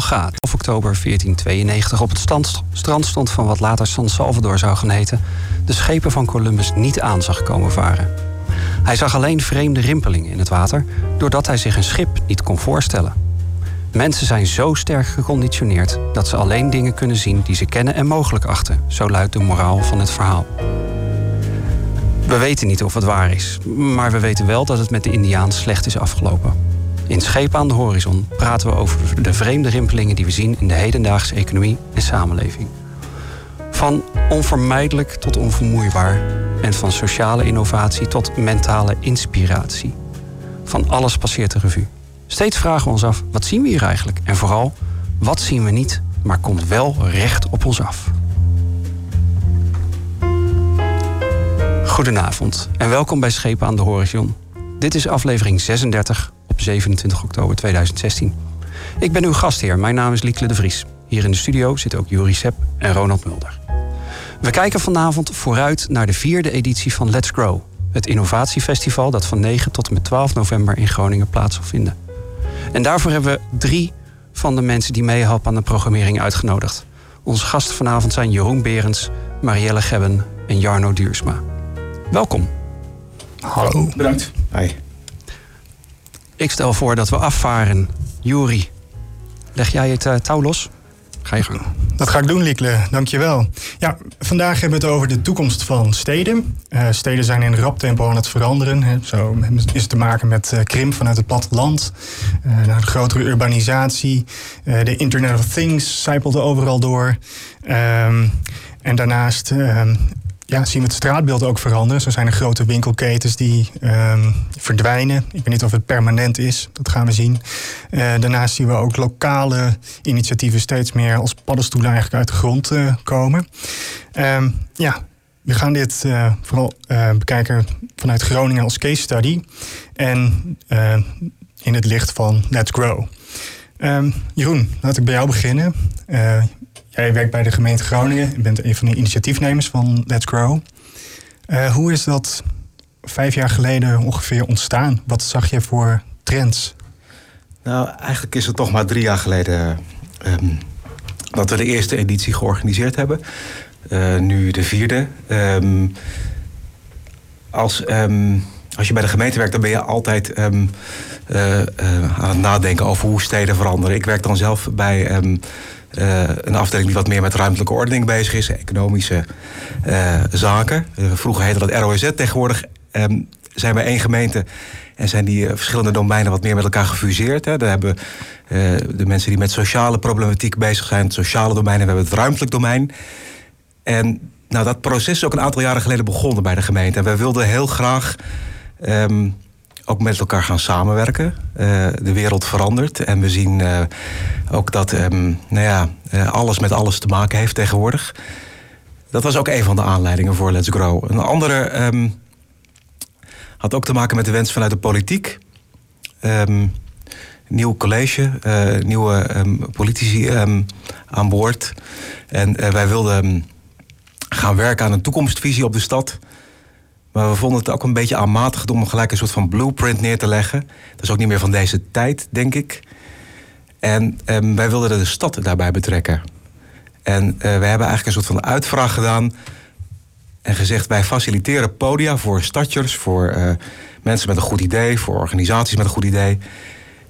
Gaat. Of oktober 1492 op het strand stond van wat later San Salvador zou gaan heten, de schepen van Columbus niet aan zag komen varen. Hij zag alleen vreemde rimpelingen in het water, doordat hij zich een schip niet kon voorstellen. Mensen zijn zo sterk geconditioneerd dat ze alleen dingen kunnen zien die ze kennen en mogelijk achten, zo luidt de moraal van het verhaal. We weten niet of het waar is, maar we weten wel dat het met de Indiaan slecht is afgelopen. In Schepen aan de Horizon praten we over de vreemde rimpelingen die we zien in de hedendaagse economie en samenleving. Van onvermijdelijk tot onvermoeibaar en van sociale innovatie tot mentale inspiratie. Van alles passeert de revue. Steeds vragen we ons af, wat zien we hier eigenlijk? En vooral, wat zien we niet, maar komt wel recht op ons af? Goedenavond en welkom bij Schepen aan de Horizon. Dit is aflevering 36 op 27 oktober 2016. Ik ben uw gastheer, mijn naam is Liekle de Vries. Hier in de studio zitten ook Juri Sepp en Ronald Mulder. We kijken vanavond vooruit naar de vierde editie van Let's Grow. Het innovatiefestival dat van 9 tot en met 12 november in Groningen plaats zal vinden. En daarvoor hebben we drie van de mensen die meehelpen aan de programmering uitgenodigd. Onze gasten vanavond zijn Jeroen Berends, Marielle Gebben en Jarno Duursma. Welkom. Hallo. Bedankt. Hi. Ik stel voor dat we afvaren. Juri, leg jij het uh, touw los? Ga je gang. Dat ga ik doen, Liekle. Dankjewel. Ja, vandaag hebben we het over de toekomst van steden. Uh, steden zijn in rap tempo aan het veranderen. Hè. Zo is het te maken met uh, krimp vanuit het platteland. Uh, de grotere urbanisatie. de Internet of Things zijpelt overal door. Um, en daarnaast ehm, ja, zien we het straatbeeld ook veranderen. Zo zijn er grote winkelketens die um, verdwijnen. Ik weet niet of het permanent is, dat gaan we zien. Uh, daarnaast zien we ook lokale initiatieven steeds meer als paddenstoelen eigenlijk uit de grond uh, komen. Um, ja, we gaan dit uh, vooral bekijken vanuit Groningen als case study. En in het licht van Let's Grow. Um, Jeroen, laat ik bij jou beginnen. Jij werkt bij de gemeente Groningen. Je bent een van de initiatiefnemers van Let's Grow. Uh, hoe is dat vijf jaar geleden ongeveer ontstaan? Wat zag je voor trends? Nou, eigenlijk is het toch maar drie jaar geleden um, dat we de eerste editie georganiseerd hebben. Uh, nu de vierde. Um, als, um, als je bij de gemeente werkt, dan ben je altijd aan het nadenken over hoe steden veranderen. Ik werk dan zelf bij uh, een afdeling die wat meer met ruimtelijke ordening bezig is, economische uh, zaken. Uh, vroeger heette dat ROZ. Tegenwoordig um, zijn we één gemeente en zijn die verschillende domeinen wat meer met elkaar gefuseerd. Hè. Daar hebben de mensen die met sociale problematiek bezig zijn, het sociale domein, en we hebben het ruimtelijk domein. En nou, dat proces is ook een aantal jaren geleden begonnen bij de gemeente. En wij wilden heel graag. Um, ook met elkaar gaan samenwerken. Uh, de wereld verandert en we zien uh, ook dat um, nou ja, uh, alles met alles te maken heeft tegenwoordig. Dat was ook een van de aanleidingen voor Let's Grow. Een andere um, had ook te maken met de wens vanuit de politiek. Um, nieuw college, nieuwe politici aan boord. En wij wilden gaan werken aan een toekomstvisie op de stad. Maar we vonden het ook een beetje aanmatigd om gelijk een soort van blueprint neer te leggen. Dat is ook niet meer van deze tijd, denk ik. En um, wij wilden de stad daarbij betrekken. En uh, we hebben eigenlijk een soort van uitvraag gedaan. En gezegd, wij faciliteren podia voor starters, voor uh, mensen met een goed idee, voor organisaties met een goed idee.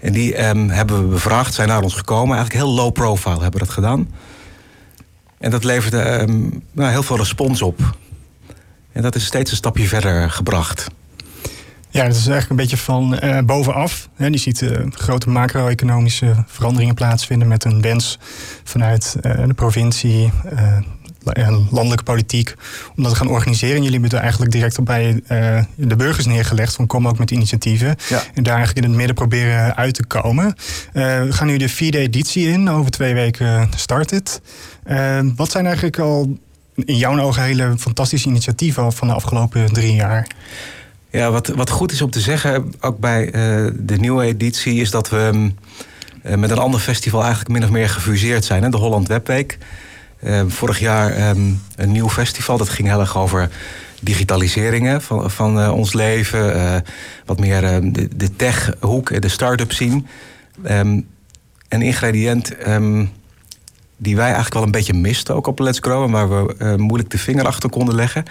En die um, hebben we bevraagd, zijn naar ons gekomen. Eigenlijk heel low profile hebben we dat gedaan. En dat leverde um, nou, heel veel respons op. En dat is steeds een stapje verder gebracht. Ja, dat is eigenlijk een beetje van uh, bovenaf. Je ziet uh, grote macro-economische veranderingen plaatsvinden met een wens vanuit uh, de provincie, landelijke politiek, om dat te gaan organiseren. En jullie hebben er eigenlijk direct op bij de burgers neergelegd van kom ook met initiatieven. Ja. En daar eigenlijk in het midden proberen uit te komen. we gaan nu de vierde editie in, over twee weken start het. wat zijn eigenlijk al in jouw ogen hele fantastische initiatieven van de afgelopen drie jaar. Ja, wat, wat goed is om te zeggen, ook bij uh, de nieuwe editie, is dat we uh, met een ander festival eigenlijk min of meer gefuseerd zijn. Hè? De Holland Webweek. Uh, vorig jaar um, een nieuw festival, dat ging heel erg over digitaliseringen van, van ons leven. wat meer de, de tech-hoek, de start-up zien. Um, een ingrediënt ehm, die wij eigenlijk wel een beetje misten ook op Let's Grow. En waar we eh, moeilijk de vinger achter konden leggen.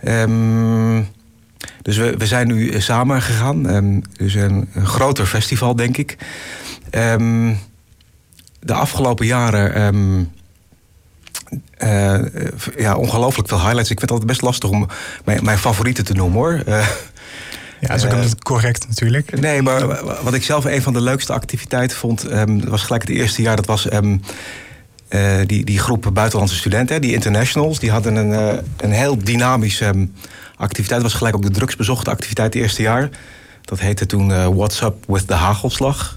Ehm, dus we, we zijn nu samen gegaan. Um, dus een, een, groter festival, denk ik. de afgelopen jaren uh, ja, ongelooflijk veel highlights. Ik vind het altijd best lastig om mijn, mijn favorieten te noemen hoor. Uh, ja, dat is ook uh, correct natuurlijk. Nee, maar wat ik zelf een van de leukste activiteiten vond, um, was gelijk het eerste jaar, dat was um, die, die groep buitenlandse studenten, die internationals, die hadden een, een heel dynamische um, activiteit. Dat was gelijk ook de drugsbezochte activiteit het eerste jaar. Dat heette toen What's Up with the Hagelslag.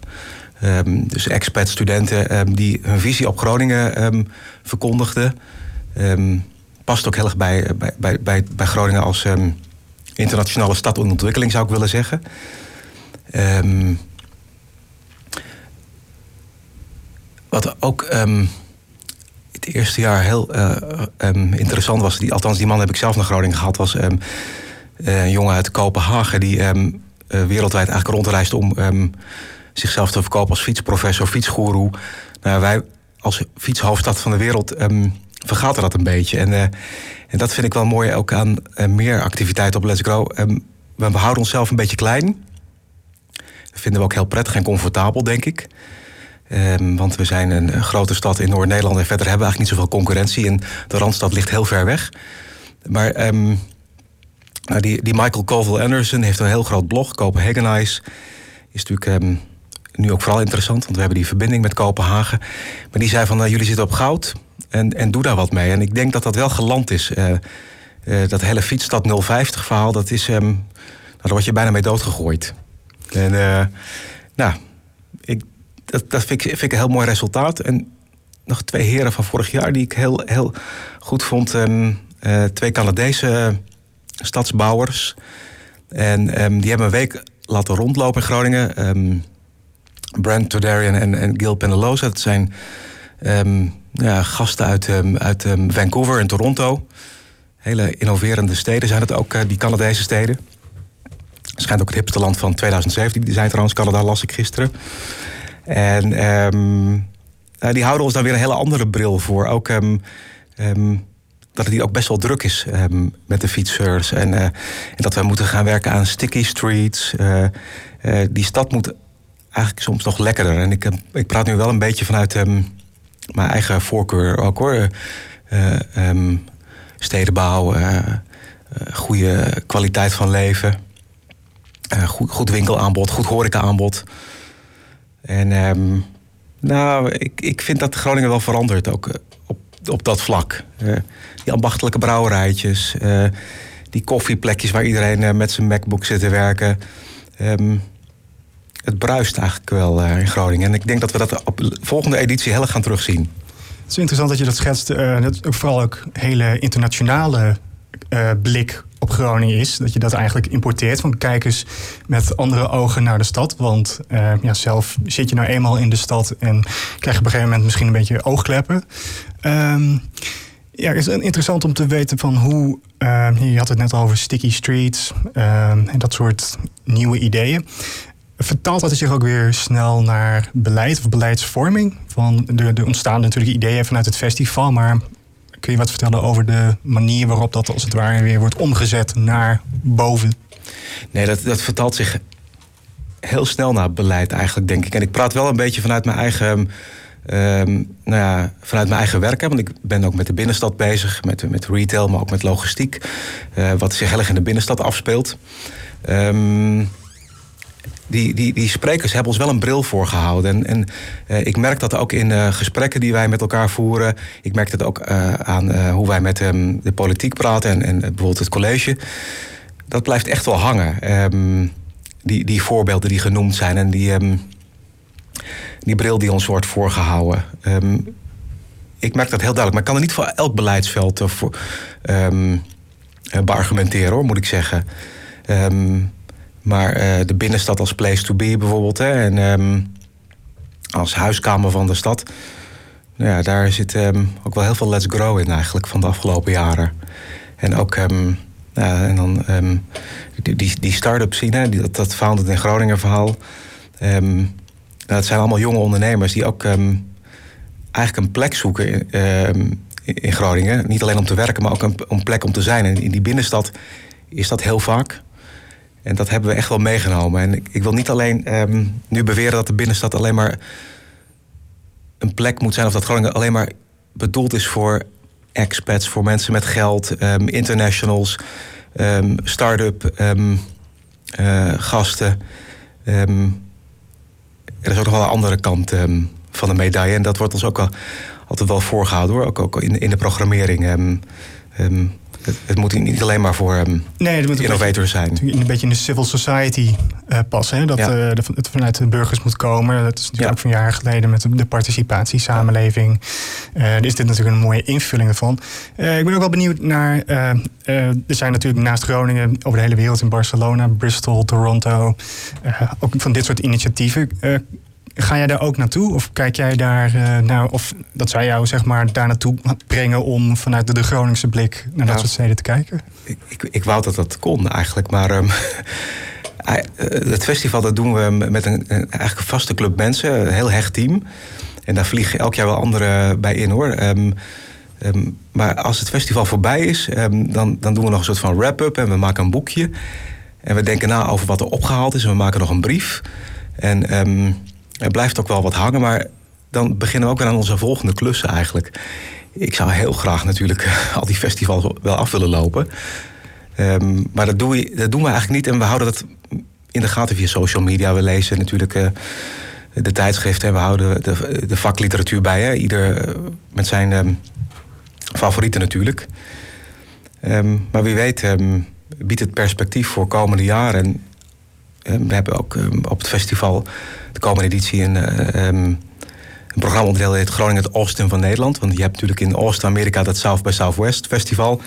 Um, dus expat studenten um, die hun visie op Groningen verkondigden. past ook heel erg bij, bij, bij, bij Groningen als internationale stad in ontwikkeling, zou ik willen zeggen. wat ook het eerste jaar heel uh, interessant was, die, althans die man heb ik zelf naar Groningen gehad, was een jongen uit Kopenhagen die wereldwijd eigenlijk rondreisde om zichzelf te verkopen als fietsprofessor, fietsgoeroe. Nou, wij als fietshoofdstad van de wereld vergaten dat een beetje. En, en dat vind ik wel mooi ook aan meer activiteiten op Let's Grow. We houden onszelf een beetje klein. Dat vinden we ook heel prettig en comfortabel, denk ik. Um, want we zijn een grote stad in Noord-Nederland en verder hebben we eigenlijk niet zoveel concurrentie. En de Randstad ligt heel ver weg. Maar um, nou die, die Michael Colville Anderson heeft een heel groot blog, Copenhagenize. Is natuurlijk um, nu ook vooral interessant, want we hebben die verbinding met Kopenhagen. Maar die zei van, nou, jullie zitten op goud en, en doe daar wat mee. En ik denk dat dat wel geland is. Uh, uh, dat hele fietsstad 050 verhaal, dat is, nou, daar word je bijna mee doodgegooid. En uh, nou, ik, dat, dat vind, ik, een heel mooi resultaat. En nog twee heren van vorig jaar die ik heel, heel goed vond. Um, twee Canadese stadsbouwers. En um, die hebben een week laten rondlopen in Groningen. Um, Brent Todarian en, en Gil Penaloza. Dat zijn ja, gasten uit, uit Vancouver en Toronto. Hele innoverende steden zijn het ook, uh, die Canadese steden. Schijnt ook het hipste land van 2017. Die zijn trouwens Canada, las ik gisteren. En uh, die houden ons dan weer een hele andere bril voor. Ook dat het hier ook best wel druk is met de fietsers. En, uh, en, dat we moeten gaan werken aan sticky streets. Uh, die stad moet eigenlijk soms nog lekkerder. En ik, ik praat nu wel een beetje vanuit mijn eigen voorkeur ook hoor. Stedenbouw, goede kwaliteit van leven, goed, goed winkelaanbod, goed horecaaanbod. En um, nou, ik, ik vind dat Groningen wel verandert ook op, op dat vlak. die ambachtelijke brouwerijtjes, die koffieplekjes waar iedereen met zijn MacBook zit te werken. Um, het bruist eigenlijk wel in Groningen. En ik denk dat we dat op de volgende editie heel erg gaan terugzien. Het is interessant dat je dat schetst. Uh, vooral ook hele internationale blik op Groningen is. Dat je dat eigenlijk importeert. Van kijk eens met andere ogen naar de stad. Want ja, zelf zit je nou eenmaal in de stad en krijg je op een gegeven moment misschien een beetje oogkleppen. Um, ja, het is interessant om te weten van hoe. Uh, je had het net over sticky streets uh, en dat soort nieuwe ideeën. Vertaalt dat zich ook weer snel naar beleid of beleidsvorming? Van er, er ontstaan natuurlijk ideeën vanuit het festival, maar kun je wat vertellen over de manier waarop dat als het ware weer wordt omgezet naar boven? Nee, dat, dat vertaalt zich heel snel naar beleid eigenlijk, denk ik. En ik praat wel een beetje vanuit mijn eigen, um, nou ja, vanuit mijn eigen werk. Want ik ben ook met de binnenstad bezig, met, met retail, maar ook met logistiek. Uh, wat zich heel erg in de binnenstad afspeelt. Um, die, die, die sprekers hebben ons wel een bril voorgehouden. En, en uh, ik merk dat ook in uh, gesprekken die wij met elkaar voeren. Ik merk dat ook uh, aan hoe wij met um, de politiek praten en, en bijvoorbeeld het college. Dat blijft echt wel hangen. Um, die, die voorbeelden die genoemd zijn en die, um, die bril die ons wordt voorgehouden. ik merk dat heel duidelijk. Maar ik kan er niet voor elk beleidsveld voor, beargumenteren, hoor, moet ik zeggen. Maar uh, de binnenstad als place to be bijvoorbeeld. Hè, en um, als huiskamer van de stad. Nou ja, daar zit um, ook wel heel veel Let's Grow in eigenlijk van de afgelopen jaren. En ook ja, en dan, die, die, die start-up scene, die, dat, dat Founded in Groningen verhaal. het zijn allemaal jonge ondernemers die ook ehm, eigenlijk een plek zoeken in, ehm, in Groningen. Niet alleen om te werken, maar ook een, een plek om te zijn. En in die binnenstad is dat heel vaak. En dat hebben we echt wel meegenomen. En ik, ik wil niet alleen ehm, nu beweren dat de binnenstad alleen maar een plek moet zijn, of dat Groningen alleen maar bedoeld is voor expats, voor mensen met geld, um, internationals, um, start-up uh, gasten. er is ook nog wel een andere kant van de medaille. En dat wordt ons ook al, altijd wel voorgehouden hoor. Ook, ook in, in de programmering. Het, moet niet alleen maar voor um, nee, het moet innovators zijn. Een beetje in de civil society uh, passen. Hè? Dat uh, het vanuit de burgers moet komen. Dat is natuurlijk ja. ook van jaren geleden met de participatiesamenleving. Uh, er is dit natuurlijk een mooie invulling ervan. ik ben ook wel benieuwd naar... er zijn natuurlijk naast Groningen over de hele wereld in Barcelona, Bristol, Toronto... ook van dit soort initiatieven. Ga jij daar ook naartoe? Of kijk jij daar uh, naar, of dat zou jou zeg maar daar naartoe brengen om vanuit de, Groningse blik naar dat soort steden te kijken? Ik, ik, ik, wou dat dat kon eigenlijk, maar um, het festival dat doen we met een, eigenlijk een vaste club mensen, een heel hecht team. En daar vliegen elk jaar wel anderen bij in hoor. Um, um, maar als het festival voorbij is, dan, dan doen we nog een soort van wrap-up en we maken een boekje. En we denken na over wat er opgehaald is en we maken nog een brief. En er blijft ook wel wat hangen, maar dan beginnen we ook weer aan onze volgende klussen eigenlijk. Ik zou heel graag natuurlijk al die festivals wel af willen lopen. Um, maar dat, doe je, dat doen we eigenlijk niet. En we houden dat in de gaten via social media. We lezen natuurlijk uh, de tijdschriften en we houden de, de vakliteratuur bij. Hè? Ieder eh, met zijn um, favorieten natuurlijk. Um, maar wie weet biedt het perspectief voor komende jaren. En we hebben ook op het festival de komende editie een, uh, um, een programma-onderdeel heet Groningen het Oosten van Nederland. Want je hebt natuurlijk in Oost-Amerika dat South by Southwest festival.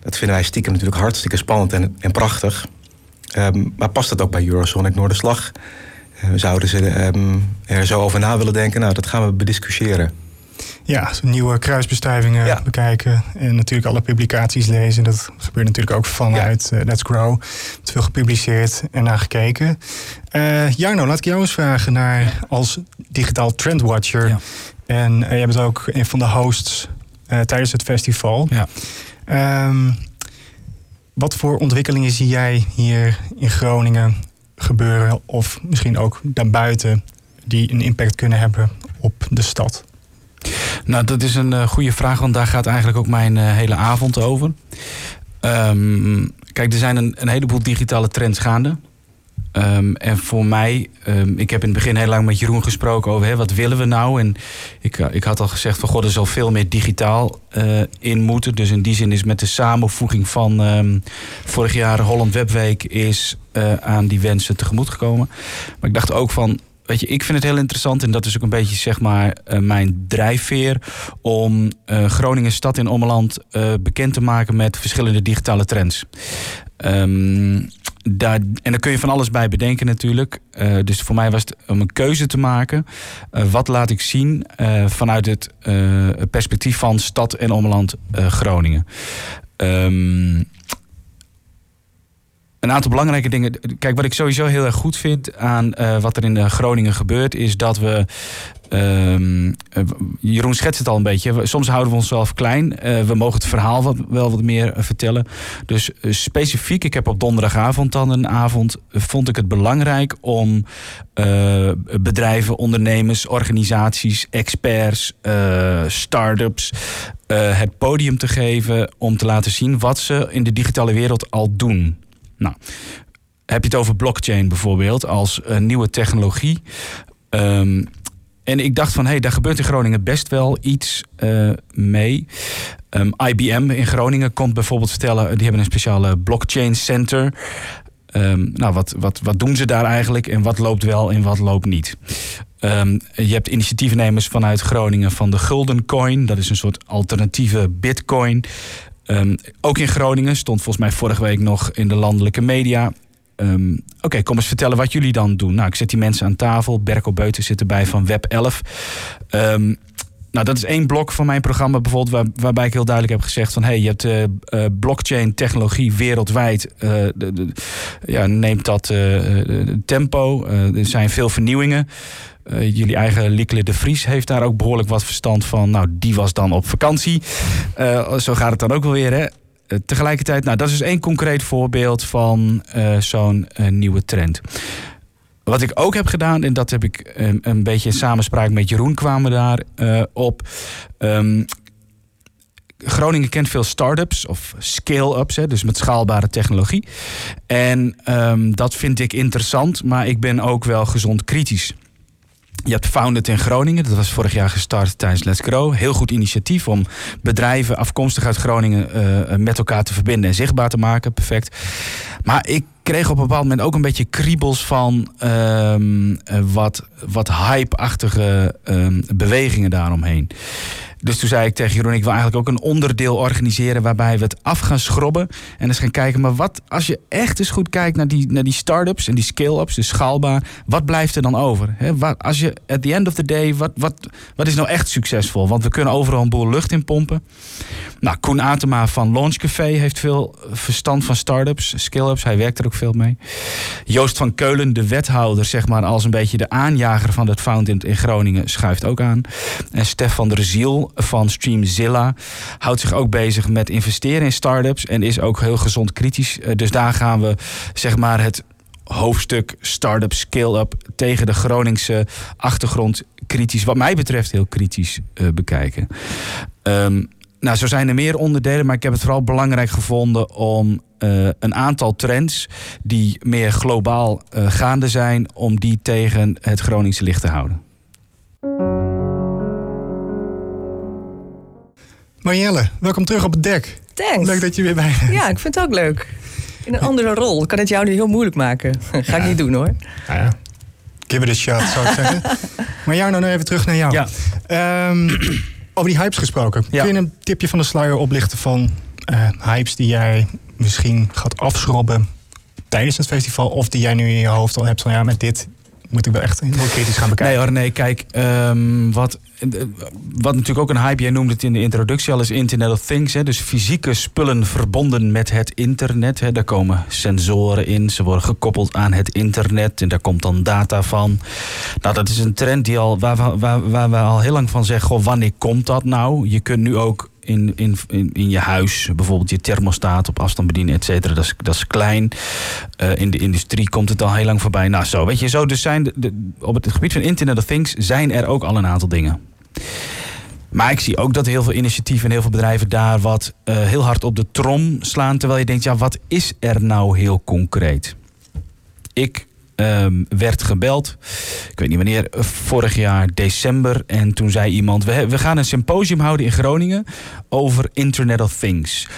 Dat vinden wij stiekem natuurlijk hartstikke spannend en, en prachtig. Um, maar past dat ook bij Eurosonic Noorderslag? Uh, zouden ze er zo over na willen denken? Nou, dat gaan we bediscussiëren. Ja, nieuwe kruisbestuivingen bekijken. En natuurlijk alle publicaties lezen. Dat gebeurt natuurlijk ook vanuit ja. uh, Let's Grow. Het veel gepubliceerd en naar gekeken. Uh, Jarno, laat ik jou eens vragen naar als digitaal trendwatcher. Ja. En uh, jij bent ook een van de hosts tijdens het festival. Ja. Um, wat voor ontwikkelingen zie jij hier in Groningen gebeuren, of misschien ook daarbuiten, die een impact kunnen hebben op de stad? Nou, dat is een uh, goede vraag, want daar gaat eigenlijk ook mijn uh, hele avond over. Um, kijk, er zijn een, een, heleboel digitale trends gaande. Um, en voor mij, um, ik heb in het begin heel lang met Jeroen gesproken over hè, wat willen we nou. En ik, uh, ik had al gezegd van god, er zal veel meer digitaal in moeten. Dus in die zin is met de samenvoeging van vorig jaar Holland Webweek is aan die wensen tegemoet gekomen. Maar ik dacht ook van weet je, ik vind het heel interessant en dat is ook een beetje zeg maar uh, mijn drijfveer om uh, Groningen stad in Ommeland uh, bekend te maken met verschillende digitale trends. Um, daar, en daar kun je van alles bij bedenken natuurlijk. dus voor mij was het om een keuze te maken. wat laat ik zien vanuit het perspectief van stad en ommeland Groningen. Um, een aantal belangrijke dingen. Kijk, wat ik sowieso heel erg goed vind aan uh, wat er in Groningen gebeurt, is dat we. Um, Jeroen schetst het al een beetje. Soms houden we onszelf klein. Uh, we mogen het verhaal wel wat meer vertellen. Dus specifiek, ik heb op donderdagavond dan een avond. vond ik het belangrijk om bedrijven, ondernemers, organisaties, experts, start-ups. het podium te geven om te laten zien wat ze in de digitale wereld al doen. Nou, heb je het over blockchain bijvoorbeeld als een nieuwe technologie. Um, en ik dacht van, hé, hey, daar gebeurt in Groningen best wel iets uh, mee. IBM in Groningen komt bijvoorbeeld vertellen... die hebben een speciale blockchain center. Um, nou, wat, wat, wat doen ze daar eigenlijk en wat loopt wel en wat loopt niet? Je hebt initiatiefnemers vanuit Groningen van de Gulden Coin. Dat is een soort alternatieve bitcoin. Um, ook in Groningen stond volgens mij vorige week nog in de landelijke media. Um, Oké, kom eens vertellen wat jullie dan doen. Nou, ik zet die mensen aan tafel. Berko Beuten zit erbij van Web 11. Um, nou, dat is één blok van mijn programma bijvoorbeeld, waar, waarbij ik heel duidelijk heb gezegd van hey, je hebt uh, blockchain technologie wereldwijd. Uh, de, ja, neemt dat tempo. er zijn veel vernieuwingen. jullie eigen Likle de Vries heeft daar ook behoorlijk wat verstand van. Nou, die was dan op vakantie. zo gaat het dan ook wel weer, hè? tegelijkertijd, nou, dat is één concreet voorbeeld van zo'n nieuwe trend. Wat ik ook heb gedaan, en dat heb ik um, een beetje in samenspraak met Jeroen kwamen daar uh, op. Um, Groningen kent veel start-ups of scale-ups, dus met schaalbare technologie. En um, dat vind ik interessant, maar ik ben ook wel gezond kritisch. Je hebt Founded in Groningen, dat was vorig jaar gestart tijdens Let's Grow. Heel goed initiatief om bedrijven afkomstig uit Groningen uh, met elkaar te verbinden en zichtbaar te maken. Perfect. Maar ik kreeg op een bepaald moment ook een beetje kriebels van um, wat, wat hype-achtige um, bewegingen daaromheen. Dus toen zei ik tegen Jeroen, ik wil eigenlijk ook een onderdeel organiseren waarbij we het af gaan schrobben. En eens gaan kijken, maar wat als je echt eens goed kijkt naar die, naar die start-ups en die scale-ups, dus schaalbaar, wat blijft er dan over? He, wat, als je at the end of the day, wat, wat, wat is nou echt succesvol? Want we kunnen overal een boel lucht in pompen. Nou, Koen Atema van Launch Café heeft veel verstand van start-ups, scale-ups. Hij werkt er ook veel mee. Joost van Keulen, de wethouder, zeg maar, als een beetje de aanjager van het Found in, in Groningen, schuift ook aan. En Stefan de Ziel van Streamzilla houdt zich ook bezig met investeren in start-ups en is ook heel gezond kritisch. Eh, dus daar gaan we, zeg maar, het hoofdstuk start-up, scale-up tegen de Groningse achtergrond kritisch, wat mij betreft heel kritisch uh, bekijken. Um, nou, zo zijn er meer onderdelen, maar ik heb het vooral belangrijk gevonden om uh, een aantal trends die meer globaal gaande zijn, om die tegen het Groningse licht te houden. Marielle, welkom terug op het dek. Thanks. Leuk dat je weer bij bent. Ja, ik vind het ook leuk. In een andere rol. Ik kan het jou nu heel moeilijk maken. Ga ik niet doen hoor. Nou ja. Give it a shot, zou ik zeggen. maar jou nou even terug naar jou. Ja. Um, over die hypes gesproken. Ja. Kun je een tipje van de sluier oplichten van uh, hypes die jij misschien gaat afschrobben tijdens het festival? Of die jij nu in je hoofd al hebt van ja, met dit moet ik wel echt heel kritisch gaan bekijken. Nee hoor, nee, kijk, um, wat, wat natuurlijk ook een hype, jij noemde het in de introductie al, is Internet of Things. Hè, dus fysieke spullen verbonden met het internet. Hè, daar komen sensoren in, ze worden gekoppeld aan het internet en daar komt dan data van. Nou, dat is een trend die al, waar, waar, waar we al heel lang van zeggen, goh, wanneer komt dat nou? Je kunt nu ook in, in, in, je huis, bijvoorbeeld je thermostaat op afstand bedienen, et cetera. Dat is, dat is klein. Uh, in de industrie komt het al heel lang voorbij. Nou, zo weet je, zo. Dus zijn op het gebied van Internet of Things zijn er ook al een aantal dingen. Maar ik zie ook dat heel veel initiatieven en heel veel bedrijven daar wat uh, heel hard op de trom slaan. Terwijl je denkt, ja, wat is er nou heel concreet? Ik um, werd gebeld. Ik weet niet wanneer, vorig jaar december. En toen zei iemand: we, we gaan een symposium houden in Groningen over Internet of Things.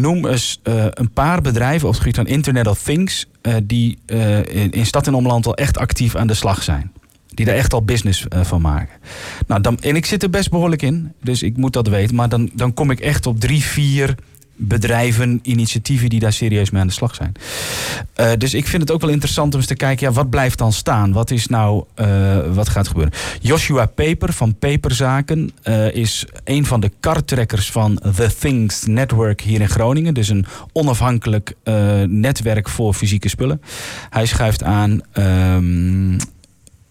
Noem eens uh, een paar bedrijven op het gebied van Internet of Things. Uh, die uh, in, in stad en omland al echt actief aan de slag zijn. Die daar echt al business van maken. Nou, dan, en ik zit er best behoorlijk in, dus ik moet dat weten. Maar dan, dan kom ik echt op drie, vier bedrijven, initiatieven die daar serieus mee aan de slag zijn. Uh, dus ik vind het ook wel interessant om eens te kijken, ja, wat blijft dan staan? Wat is nou, uh, wat gaat gebeuren? Joshua Paper van Paperzaken uh, is een van de kartrekkers van The Things Network hier in Groningen. Dus een onafhankelijk netwerk voor fysieke spullen. Hij schuift aan um,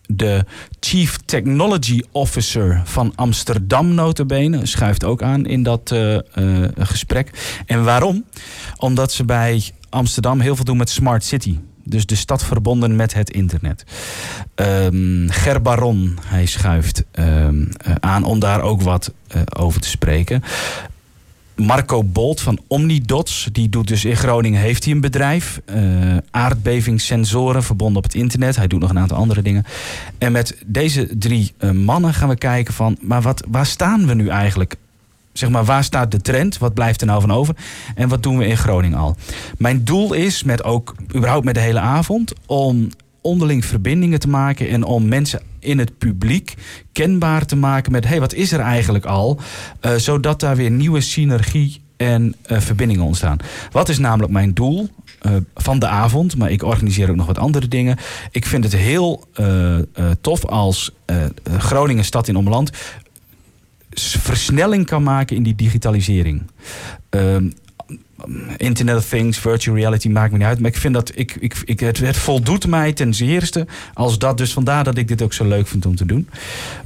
de Chief Technology Officer van Amsterdam notabene schuift ook aan in dat uh, uh, gesprek. En waarom? Omdat ze bij Amsterdam heel veel doen met Smart City. Dus de stad verbonden met het internet. Um, Ger Baron, hij schuift um, aan om daar ook wat over te spreken. Marco Bolt van Omnidots, die doet dus in Groningen, heeft hij een bedrijf. Uh, aardbevingssensoren verbonden op het internet. Hij doet nog een aantal andere dingen. En met deze drie uh, mannen gaan we kijken van, maar wat, waar staan we nu eigenlijk? Zeg maar, waar staat de trend? Wat blijft er nou van over? En wat doen we in Groningen al? Mijn doel is, met ook überhaupt met de hele avond, om onderling verbindingen te maken en om mensen in het publiek kenbaar te maken met hey, wat is er eigenlijk al? Uh, zodat daar weer nieuwe synergie en uh, verbindingen ontstaan. Wat is namelijk mijn doel uh, van de avond? Maar ik organiseer ook nog wat andere dingen. Ik vind het heel tof als Groningen Stad in Omland versnelling kan maken in die digitalisering. Ehm, Internet of Things, virtual reality, maakt me niet uit. Maar ik vind dat ik, ik, ik, het, het voldoet mij ten zeerste als dat. Dus vandaar dat ik dit ook zo leuk vind om te doen.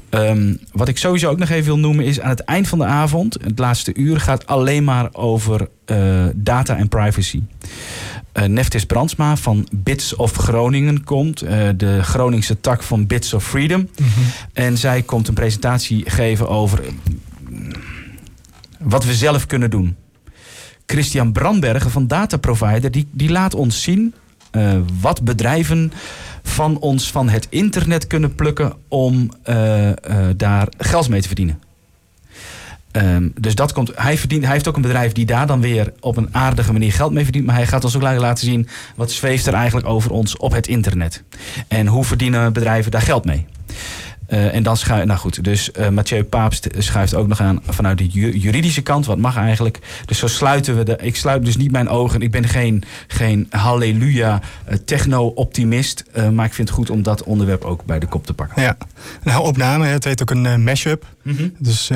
Ehm, wat ik sowieso ook nog even wil noemen is aan het eind van de avond, het laatste uur, gaat alleen maar over uh, data en privacy. Uh, Neftis Brandsma van Bits of Groningen komt. Uh, de Groningse tak van Bits of Freedom. Mm -hmm. En zij komt een presentatie geven over wat we zelf kunnen doen. Christian Brandbergen van Data Provider, die, die laat ons zien uh, wat bedrijven van ons van het internet kunnen plukken om uh, uh, daar geld mee te verdienen. Um, dus dat komt. Hij, verdient, hij heeft ook een bedrijf die daar dan weer op een aardige manier geld mee verdient. Maar hij gaat ons ook laten zien wat zweeft er eigenlijk over ons op het internet. En hoe verdienen bedrijven daar geld mee. Uh, en dan schuift, nou goed, dus uh, Mathieu Paapst schuift ook nog aan vanuit de juridische kant. Wat mag eigenlijk? Dus zo sluiten we de. Ik sluit dus niet mijn ogen. Ik ben geen, geen halleluja uh, techno-optimist. maar ik vind het goed om dat onderwerp ook bij de kop te pakken. Ja, nou, opname, het heet ook een mashup. Mm -hmm. Dus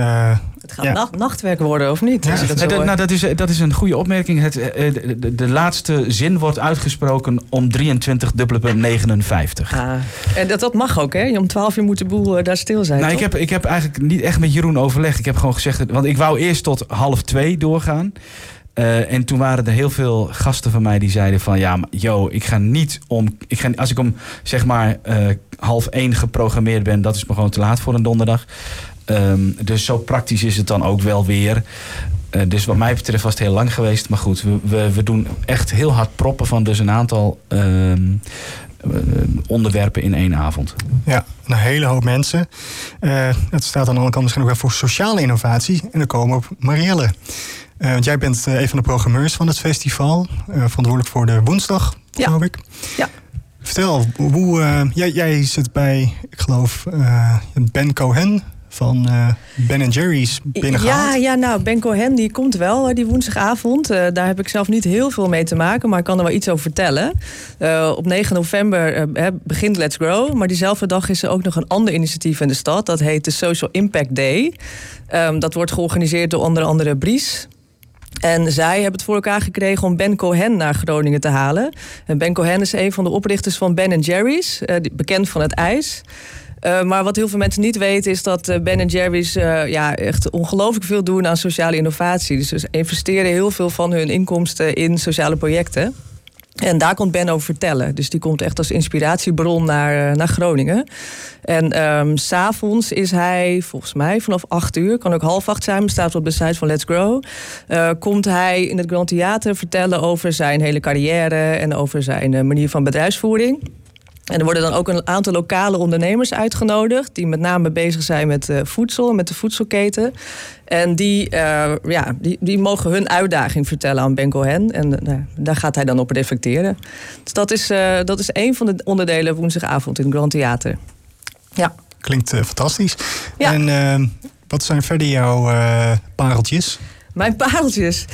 het gaat ja. nacht, nachtwerk worden, of niet? Ja, dat, dat, nou, dat, is, dat is een goede opmerking. Het, de, de, de laatste zin wordt uitgesproken om 23 dubbele 59. Ah, en dat, dat mag ook, hè? Om 12 uur moet de boel daar stil zijn. Nou, ik heb, ik heb eigenlijk niet echt met Jeroen overlegd. Ik heb gewoon gezegd, want ik wou eerst tot half twee doorgaan. Uh, en toen waren er heel veel gasten van mij die zeiden van... ja, maar, yo, ik ga niet om... Ik ga, als ik om, zeg maar, uh, half één geprogrammeerd ben... dat is me gewoon te laat voor een donderdag. Um, dus zo praktisch is het dan ook wel weer. Uh, dus wat mij betreft was het heel lang geweest. Maar goed, we, we, we doen echt heel hard proppen van dus een aantal uh, onderwerpen in één avond. Ja, een hele hoop mensen. Uh, het staat aan de andere kant misschien ook wel voor sociale innovatie. En dan komen we op Marielle. Uh, want jij bent een van de programmeurs van het festival. verantwoordelijk voor de woensdag, ja. geloof ik. Ja. Vertel, hoe, jij, jij zit bij, ik geloof, Ben Cohen van uh, Ben Jerry's binnengehaald. Ja, ja, nou, Ben Cohen die komt wel die woensdagavond. Uh, daar heb ik zelf niet heel veel mee te maken, maar ik kan er wel iets over vertellen. Uh, op 9 november begint Let's Grow, maar diezelfde dag is er ook nog een ander initiatief in de stad. Dat heet de Social Impact Day. Um, dat wordt georganiseerd door onder andere Bries. En zij hebben het voor elkaar gekregen om Ben Cohen naar Groningen te halen. En Ben Cohen is een van de oprichters van Ben Jerry's, bekend van het ijs. Uh, maar wat heel veel mensen niet weten is dat uh, Ben Jerry's uh, ja, echt ongelooflijk veel doen aan sociale innovatie. Dus ze investeren heel veel van hun inkomsten in sociale projecten. En daar komt Ben over vertellen. Dus die komt echt als inspiratiebron naar, naar Groningen. En um, s'avonds is hij, volgens mij, vanaf acht uur, kan ook half acht zijn, staat op de site van Let's Grow. komt hij in het Grand Theater vertellen over zijn hele carrière en over zijn manier van bedrijfsvoering. En er worden dan ook een aantal lokale ondernemers uitgenodigd, die met name bezig zijn met uh, voedsel, met de voedselketen. En die, uh, ja, die, die mogen hun uitdaging vertellen aan Ben Cohen. En uh, daar gaat hij dan op reflecteren. Dus dat is, dat is een van de onderdelen woensdagavond in het Grand Theater. Ja. Klinkt fantastisch. Ja. En wat zijn verder jouw pareltjes? Mijn pareltjes.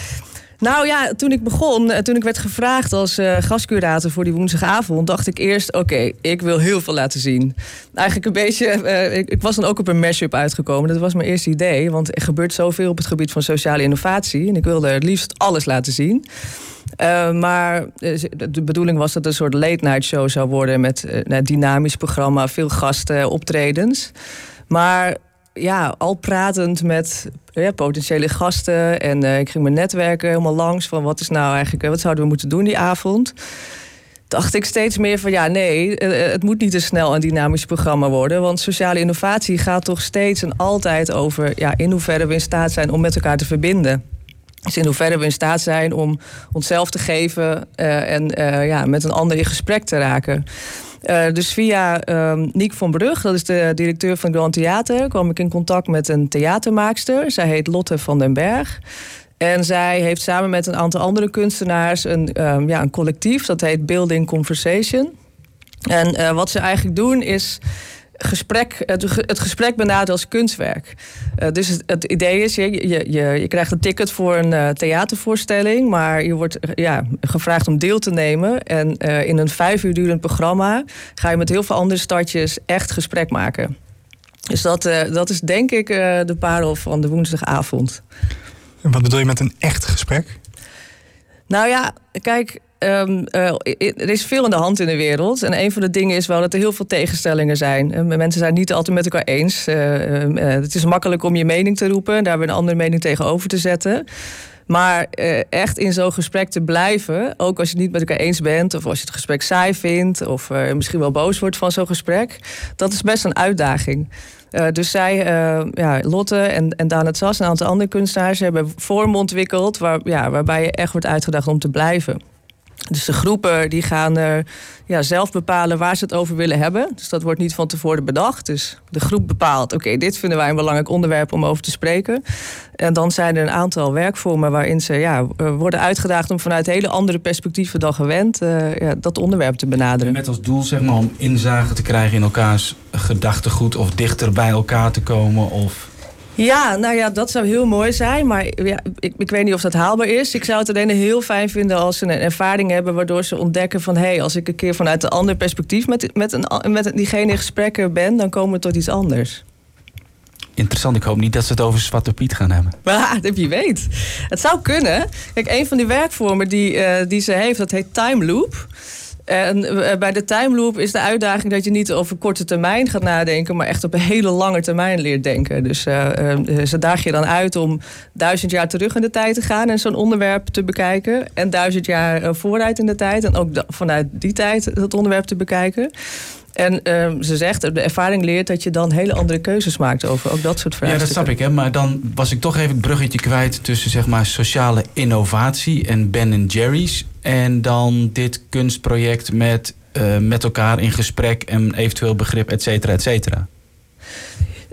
Nou ja, toen ik begon, toen ik werd gevraagd als uh, gastcurator voor die woensdagavond, dacht ik eerst: oké, ik wil heel veel laten zien. Eigenlijk een beetje, uh, ik, was dan ook op een mashup uitgekomen. Dat was mijn eerste idee, want er gebeurt zoveel op het gebied van sociale innovatie. En ik wilde het liefst alles laten zien. Maar de bedoeling was dat het een soort late night show zou worden met een dynamisch programma, veel gasten, optredens. Maar ja, al pratend met ja, potentiële gasten. En uh, ik ging mijn netwerken helemaal langs van wat is nou eigenlijk, wat zouden we moeten doen die avond. Dacht ik steeds meer van ja, nee, het moet niet te snel een dynamisch programma worden. Want sociale innovatie gaat toch steeds en altijd over ja, in hoeverre we in staat zijn om met elkaar te verbinden. Dus in hoeverre we in staat zijn om onszelf te geven en ja, met een ander in gesprek te raken. Uh, dus via um, Niek van Brug, dat is de directeur van Grand Theater, kwam ik in contact met een theatermaakster. Zij heet Lotte van den Berg. En zij heeft samen met een aantal andere kunstenaars een, um, ja, een collectief, dat heet Building Conversation. En uh, wat ze eigenlijk doen is gesprek, het, het gesprek benaderen als kunstwerk. Uh, dus het, het, idee is, je, je, je, je, krijgt een ticket voor een uh, theatervoorstelling, maar je wordt ja, gevraagd om deel te nemen. En uh, in een vijf uur durend programma ga je met heel veel andere stadjes echt gesprek maken. Dus dat, dat is denk ik de parel van de woensdagavond. En wat bedoel je met een echt gesprek? Nou ja, kijk, Um, uh, er is veel in de hand in de wereld. En een van de dingen is wel dat er heel veel tegenstellingen zijn. Uh, mensen zijn niet altijd met elkaar eens. Uh, het is makkelijk om je mening te roepen, daar weer een andere mening tegenover te zetten. Maar echt in zo'n gesprek te blijven, ook als je het niet met elkaar eens bent, of als je het gesprek saai vindt, of misschien wel boos wordt van zo'n gesprek, dat is best een uitdaging. Dus zij, ja, Lotte en, en Daan het Sas en een aantal andere kunstenaars hebben vormen ontwikkeld waar, ja, waarbij je echt wordt uitgedaagd om te blijven. Dus de groepen die gaan er ja, zelf bepalen waar ze het over willen hebben. Dus dat wordt niet van tevoren bedacht. Dus de groep bepaalt, oké, dit vinden wij een belangrijk onderwerp om over te spreken. En dan zijn er een aantal werkvormen waarin ze ja, worden uitgedaagd om vanuit hele andere perspectieven dan gewend uh, ja, dat onderwerp te benaderen. Met als doel zeg maar om inzage te krijgen in elkaars gedachtegoed of dichter bij elkaar te komen of ja, nou ja, dat zou heel mooi zijn. Maar ja, ik, ik weet niet of dat haalbaar is. Ik zou het alleen heel fijn vinden als ze een ervaring hebben... waardoor ze ontdekken van... hé, hey, als ik een keer vanuit een ander perspectief met, met, een, met diegene in gesprekken ben... dan komen we tot iets anders. Interessant, ik hoop niet dat ze het over Zwarte Piet gaan hebben. Maar wie weet. Het zou kunnen. Kijk, een van die werkvormen die, uh, die ze heeft, dat heet time loop... En eh, bij de time loop is de uitdaging dat je niet over korte termijn gaat nadenken, maar echt op een hele lange termijn leert denken. Dus uh, uh, ze daag je dan uit om duizend jaar terug in de tijd te gaan en zo'n onderwerp te bekijken. En duizend jaar vooruit in de tijd en ook vanuit die tijd dat onderwerp te bekijken. En ehm, ze zegt, de ervaring leert dat je dan hele andere keuzes maakt over ook dat soort vragen. Ja, dat snap ik. Hè? Maar dan was ik toch even het bruggetje kwijt tussen zeg maar, sociale innovatie en Ben Jerry's. En dan dit kunstproject met, uh, met elkaar in gesprek en eventueel begrip, et cetera, et cetera.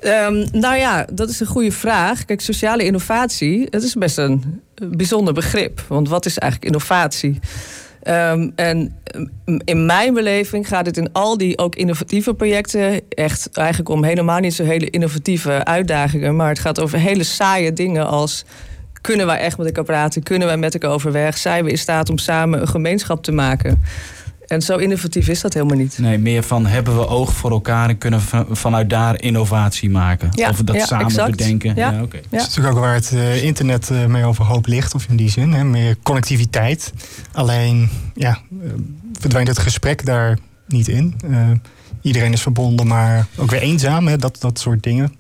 Um, nou ja, dat is een goede vraag. Kijk, sociale innovatie, het is best een bijzonder begrip. Want wat is eigenlijk innovatie? Um, en in mijn beleving gaat het in al die ook innovatieve projecten echt eigenlijk om helemaal niet zo hele innovatieve uitdagingen. Maar het gaat over hele saaie dingen als kunnen wij echt met elkaar praten? Kunnen wij met elkaar overweg? Zijn we in staat om samen een gemeenschap te maken? En zo innovatief is dat helemaal niet. Nee, meer van hebben we oog voor elkaar en kunnen we vanuit daar innovatie maken. Ja, of dat samen exact. bedenken. Ja, ja oké. Dat is natuurlijk ook waar het uh, internet uh, mee overhoop ligt, of in die zin. Hè, meer connectiviteit. Alleen ja, uh, verdwijnt het gesprek daar niet in. iedereen is verbonden, maar ook weer eenzaam. Hè, dat, dat soort dingen.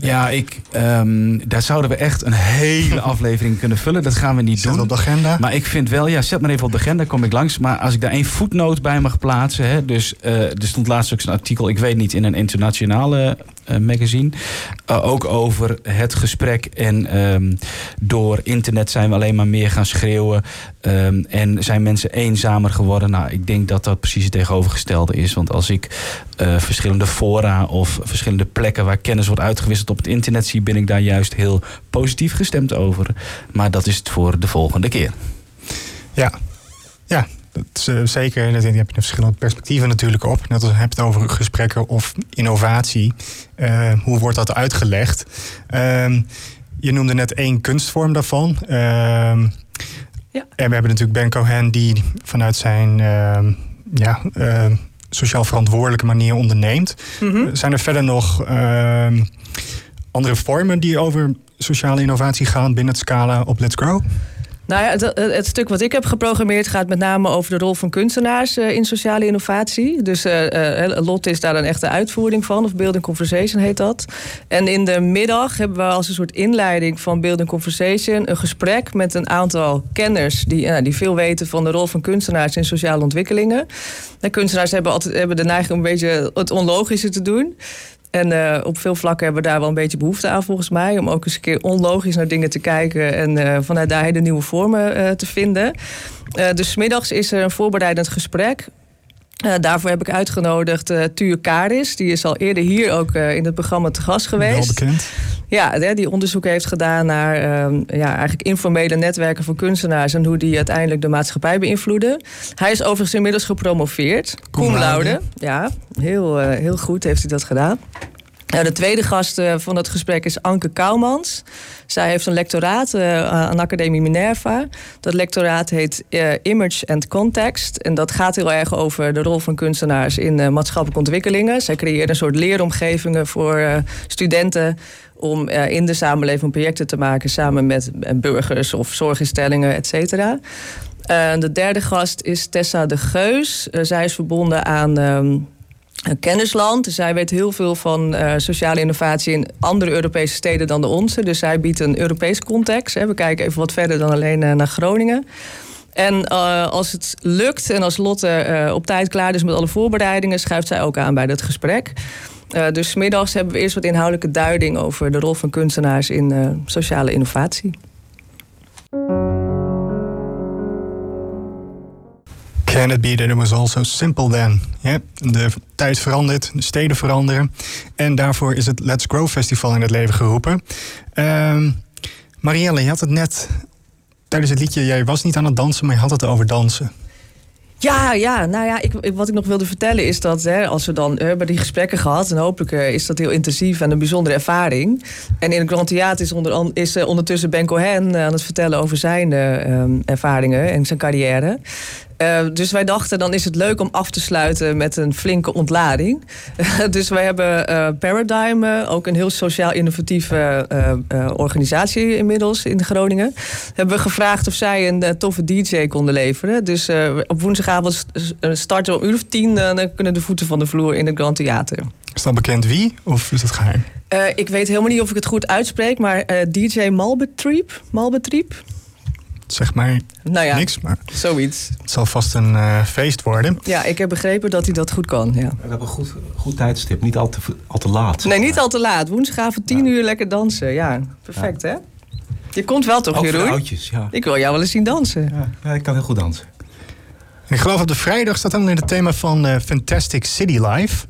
Ja, ik, um, daar zouden we echt een hele aflevering kunnen vullen. Dat gaan we niet zet doen. op de agenda. Maar ik vind wel, ja, zet maar even op de agenda, kom ik langs. Maar als ik daar één voetnoot bij mag plaatsen. Hè, dus uh, er stond laatst ook een artikel, ik weet niet, in een internationale magazine. Uh, ook over het gesprek. En um, door internet zijn we alleen maar meer gaan schreeuwen. Um, en zijn mensen eenzamer geworden. Nou, ik denk dat dat precies het tegenovergestelde is. Want als ik uh, verschillende fora of verschillende plekken waar kennis wordt uitgewisseld op het internet zie, ben ik daar juist heel positief gestemd over. Maar dat is het voor de volgende keer. Ja, ja dat uh, zeker. Daar heb je verschillende perspectieven natuurlijk op. Net als je hebt het over gesprekken of innovatie. Uh, hoe wordt dat uitgelegd? Uh, je noemde net één kunstvorm daarvan. Ehm, ja. En we hebben natuurlijk Ben Cohen die vanuit zijn ehm, ja, sociaal verantwoordelijke manier onderneemt. Mhm. Mm -hmm. Zijn er verder nog andere vormen die over sociale innovatie gaan binnen het scala op Let's Grow? Nou ja, het, stuk wat ik heb geprogrammeerd gaat met name over de rol van kunstenaars uh, in sociale innovatie. Dus uh, uh, Lot is daar een echte uitvoering van, of Building Conversation heet dat. En in de middag hebben we als een soort inleiding van Building Conversation een gesprek met een aantal kenners die, die veel weten van de rol van kunstenaars in sociale ontwikkelingen. En kunstenaars hebben altijd hebben de neiging om een beetje het onlogische te doen. En uh, op veel vlakken hebben we daar wel een beetje behoefte aan, volgens mij. Om ook eens een keer onlogisch naar dingen te kijken en uh, vanuit daar hele nieuwe vormen uh, te vinden. dus middags is er een voorbereidend gesprek. Uh, daarvoor heb ik uitgenodigd uh, Tuur Karis. Die is al eerder hier ook uh, in het programma te gast geweest. Wel bekend. Ja, die onderzoek heeft gedaan naar ja, eigenlijk informele netwerken van kunstenaars... en hoe die uiteindelijk de maatschappij beïnvloeden. Hij is overigens inmiddels gepromoveerd. Cum laude. Ja, heel, heel goed heeft hij dat gedaan. De tweede gast eh, van het gesprek is Anke Kouwmans. Zij heeft een lectoraat uh, aan Academie Minerva. Dat lectoraat heet uh, Image and Context. En dat gaat heel erg over de rol van kunstenaars in maatschappelijke ontwikkelingen. Zij creëren een soort leeromgevingen voor studenten om in de samenleving projecten te maken samen met burgers of zorginstellingen, et cetera. de derde gast is Tessa de Geus. zij is verbonden aan ehm, een kennisland. Dus zij weet heel veel van uh, sociale innovatie in andere Europese steden dan de onze. Dus zij biedt een Europees context. Hè. We kijken even wat verder dan alleen uh, naar Groningen. En uh, als het lukt en als Lotte op tijd klaar is met alle voorbereidingen, schuift zij ook aan bij dat gesprek. dus middags hebben we eerst wat inhoudelijke duiding over de rol van kunstenaars in sociale innovatie. Can it be that it was also simple then? De tijd verandert, de steden veranderen. En daarvoor is het Let's Grow Festival in het leven geroepen. Uh, Marielle, je had het net tijdens het liedje... jij was niet aan het dansen, maar je had het over dansen. Ja, ja, nou ja, ik, wat ik nog wilde vertellen is dat hè, als we dan hebben die gesprekken gehad, en hopelijk uh, is dat heel intensief en een bijzondere ervaring. En in het Grand Theater is, onder, is uh, ondertussen Ben Cohen aan het vertellen over zijn uh, ervaringen en zijn carrière. Uh, dus wij dachten, dan is het leuk om af te sluiten met een flinke ontlading. dus wij hebben uh, Paradigm, uh, ook een heel sociaal innovatieve organisatie inmiddels in Groningen. Hebben we gevraagd of zij een toffe DJ konden leveren. Dus op woensdagavond starten we om uur of tien. dan kunnen de voeten van de vloer in het Grand Theater. Is dat bekend wie of is het geheim? ik weet helemaal niet of ik het goed uitspreek, maar DJ Malbetriep. Malbetriep zeg maar nou ja, niks. Maar zoiets. Het zal vast een uh, feest worden. Ja, ik heb begrepen dat hij dat goed kan. Ja. We hebben een goed, goed tijdstip, niet al te, al te laat. Nee, niet al te laat. Woensdagavond tien uur lekker dansen. Ja, perfect hè? Je komt wel toch, Ook Jeroen? oudjes, ja. Ik wil jou wel eens zien dansen. Ja, ik kan heel goed dansen. En ik geloof op de vrijdag staat dan in het thema van uh, Fantastic City Life.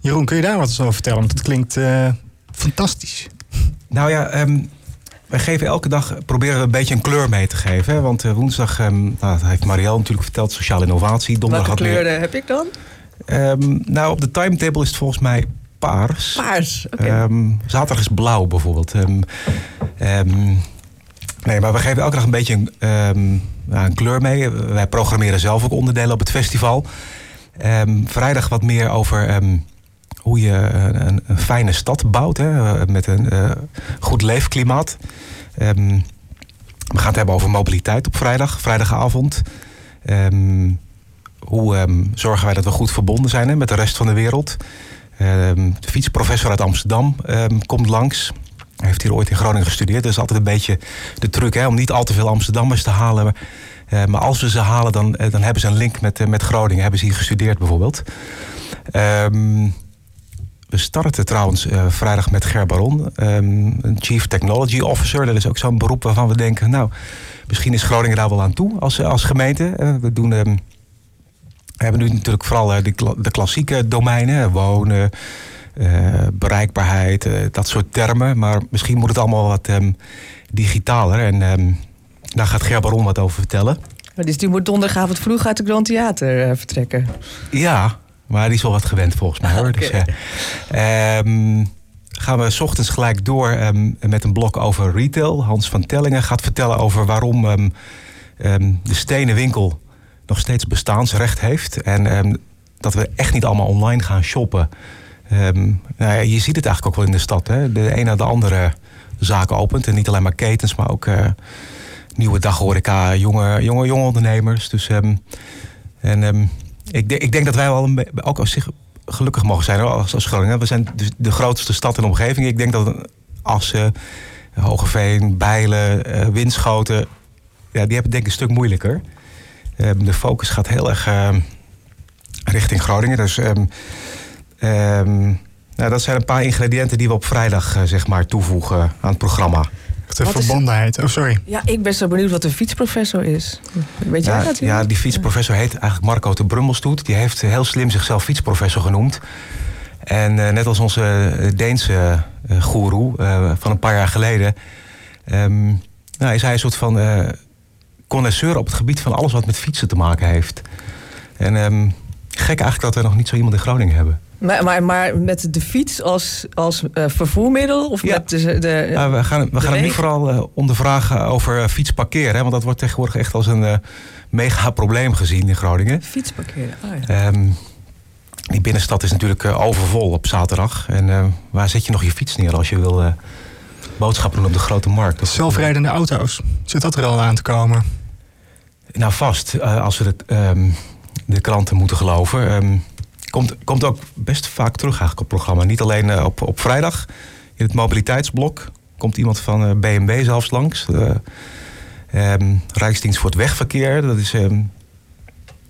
Jeroen, kun je daar wat over vertellen? Want het klinkt uh, fantastisch. Nou ja, um, wij geven elke dag, proberen we een beetje een kleur mee te geven. Hè? Want uh, woensdag, um, nou, dat heeft Marielle natuurlijk verteld, sociale innovatie. Donderdag Welke kleuren meer... heb ik dan? Um, nou, op de timetable is het volgens mij paars. Paars, oké. Okay. Um, ehm, zaterdag is blauw bijvoorbeeld. nee, maar we geven elke dag een beetje een, een kleur mee. Wij programmeren zelf ook onderdelen op het festival. vrijdag wat meer over hoe je een, fijne stad bouwt. Hè, met een uh, goed leefklimaat. Um, we gaan het hebben over mobiliteit op vrijdag, vrijdagavond. Um, hoe um, zorgen wij dat we goed verbonden zijn hè, met de rest van de wereld? de fietsprofessor uit Amsterdam komt langs. Hij heeft hier ooit in Groningen gestudeerd. Dat is altijd een beetje de truc hè, om niet al te veel Amsterdammers te halen. Maar, uh, maar als we ze halen, dan, dan hebben ze een link met, met Groningen. Hebben ze hier gestudeerd bijvoorbeeld. Um, we starten trouwens uh, vrijdag met Ger Baron, um, een Chief Technology Officer. Dat is ook zo'n beroep waarvan we denken, nou, misschien is Groningen daar wel aan toe als, als gemeente. Uh, we doen... Um, we hebben nu natuurlijk vooral uh, de, de, klassieke domeinen, wonen, bereikbaarheid, dat soort termen. Maar misschien moet het allemaal wat um, digitaler. En daar gaat Ger Baron wat over vertellen. Dus die moet donderdagavond vroeg uit de Grand Theater vertrekken? Ja, maar die is wel wat gewend volgens mij hoor. Dus, um, gaan we s ochtends gelijk door um, met een blok over retail. Hans van Tellingen gaat vertellen over waarom um, de stenen winkel nog steeds bestaansrecht heeft. En dat we echt niet allemaal online gaan shoppen. nou ja, je ziet het eigenlijk ook wel in de stad. Hè? De een na de andere zaken opent. En niet alleen maar ketens, maar ook uh, nieuwe daghoreca, jonge, jonge, jonge ondernemers. Dus, en ik, ik denk dat wij wel ook als zich gelukkig mogen zijn als, als Groningen. We zijn de, de grootste stad in de omgeving. Ik denk dat Assen, Hogeveen, Bijlen, uh, Winschoten... Ja, die hebben denk ik een stuk moeilijker. Um, de focus gaat heel erg uh, richting Groningen. Dus um, dat zijn een paar ingrediënten die we op vrijdag uh, zeg maar, toevoegen aan het programma. De verbondenheid. Oh, sorry. Ja, ik ben zo benieuwd wat een fietsprofessor is. Weet jij ja, dat? Ja, die fietsprofessor heet eigenlijk Marco de Brummelstoet. Die heeft heel slim zichzelf fietsprofessor genoemd. En uh, net als onze Deense uh, goeroe uh, van een paar jaar geleden... Um, nou, is hij een soort van connoisseur op het gebied van alles wat met fietsen te maken heeft. En um, gek eigenlijk dat we nog niet zo iemand in Groningen hebben. Maar, maar, maar met de fiets als, als uh, vervoermiddel? Of Ja. met de, de, we gaan, we gaan hem nu vooral eh, ondervragen over uh, fietsparkeren. Hè, want dat wordt tegenwoordig echt als een eh, mega probleem gezien in Groningen. fiets parkeren? Oh, ja. Ehm, die binnenstad is natuurlijk eh, overvol op zaterdag. En eh, waar zet je nog je fiets neer als je wil eh, boodschappen doen op de grote markt? Of- Zelfrijdende auto's. Zit dat er al aan te komen? Nou, vast, eh, als we de, ehm, de kranten moeten geloven. ehm, komt, komt ook best vaak terug eigenlijk op het programma. Niet alleen eh, op, op vrijdag in het mobiliteitsblok. Komt iemand van eh, BMW zelfs langs. De, ehm, Rijksdienst voor het Wegverkeer. Dat is ehm,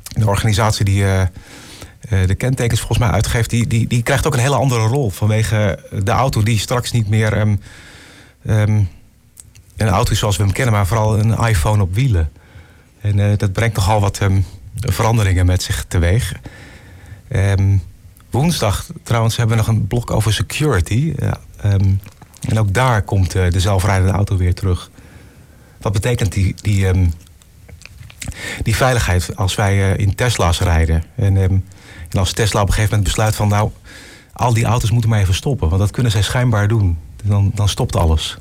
de organisatie die eh, eh, de kentekens volgens mij uitgeeft. Die, die, die krijgt ook een hele andere rol. Vanwege de auto die straks niet meer... ehm, een auto zoals we hem kennen, maar vooral een iPhone op wielen. En eh, dat brengt nogal wat ehm, veranderingen met zich teweeg. Ehm, woensdag trouwens hebben we nog een blok over security. Ja, ehm, en ook daar komt eh, de zelfrijdende auto weer terug. Wat betekent die, die, ehm, die veiligheid als wij eh, in Tesla's rijden? En, en als Tesla op een gegeven moment besluit van... nou, al die auto's moeten maar even stoppen. Want dat kunnen zij schijnbaar doen. Dan, dan stopt alles.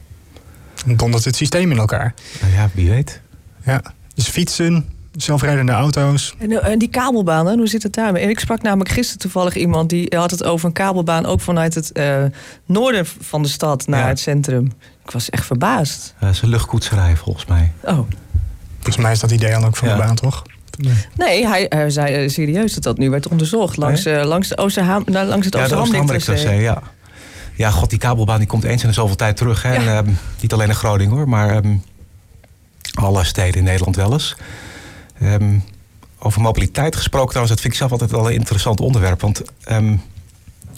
Dan dondert het systeem in elkaar. Nou ja, wie weet. Ja. Dus fietsen, zelfrijdende auto's. En, eh, en die kabelbaan, hè, hoe zit het daarmee? En ik sprak namelijk gisteren toevallig iemand die had het over een kabelbaan ook vanuit het eh, noorden van de stad naar Ja. het centrum. Ik was echt verbaasd. Dat is een luchtkoetserij volgens mij. Oh. Volgens mij is dat idee dan ook van Ja. de baan, toch? Nee, hij, hij zei eh, serieus dat dat nu werd onderzocht langs, eh, langs, de Oosterham, nou, langs het. Oosterhamdingtracé, ja. Ja, god, die kabelbaan die komt eens in de zoveel tijd terug. Hè? Ja. En, ehm, niet alleen in Groningen hoor, maar ehm, alle steden in Nederland wel eens. Ehm, over mobiliteit gesproken trouwens, dat vind ik zelf altijd wel een interessant onderwerp. Want ehm,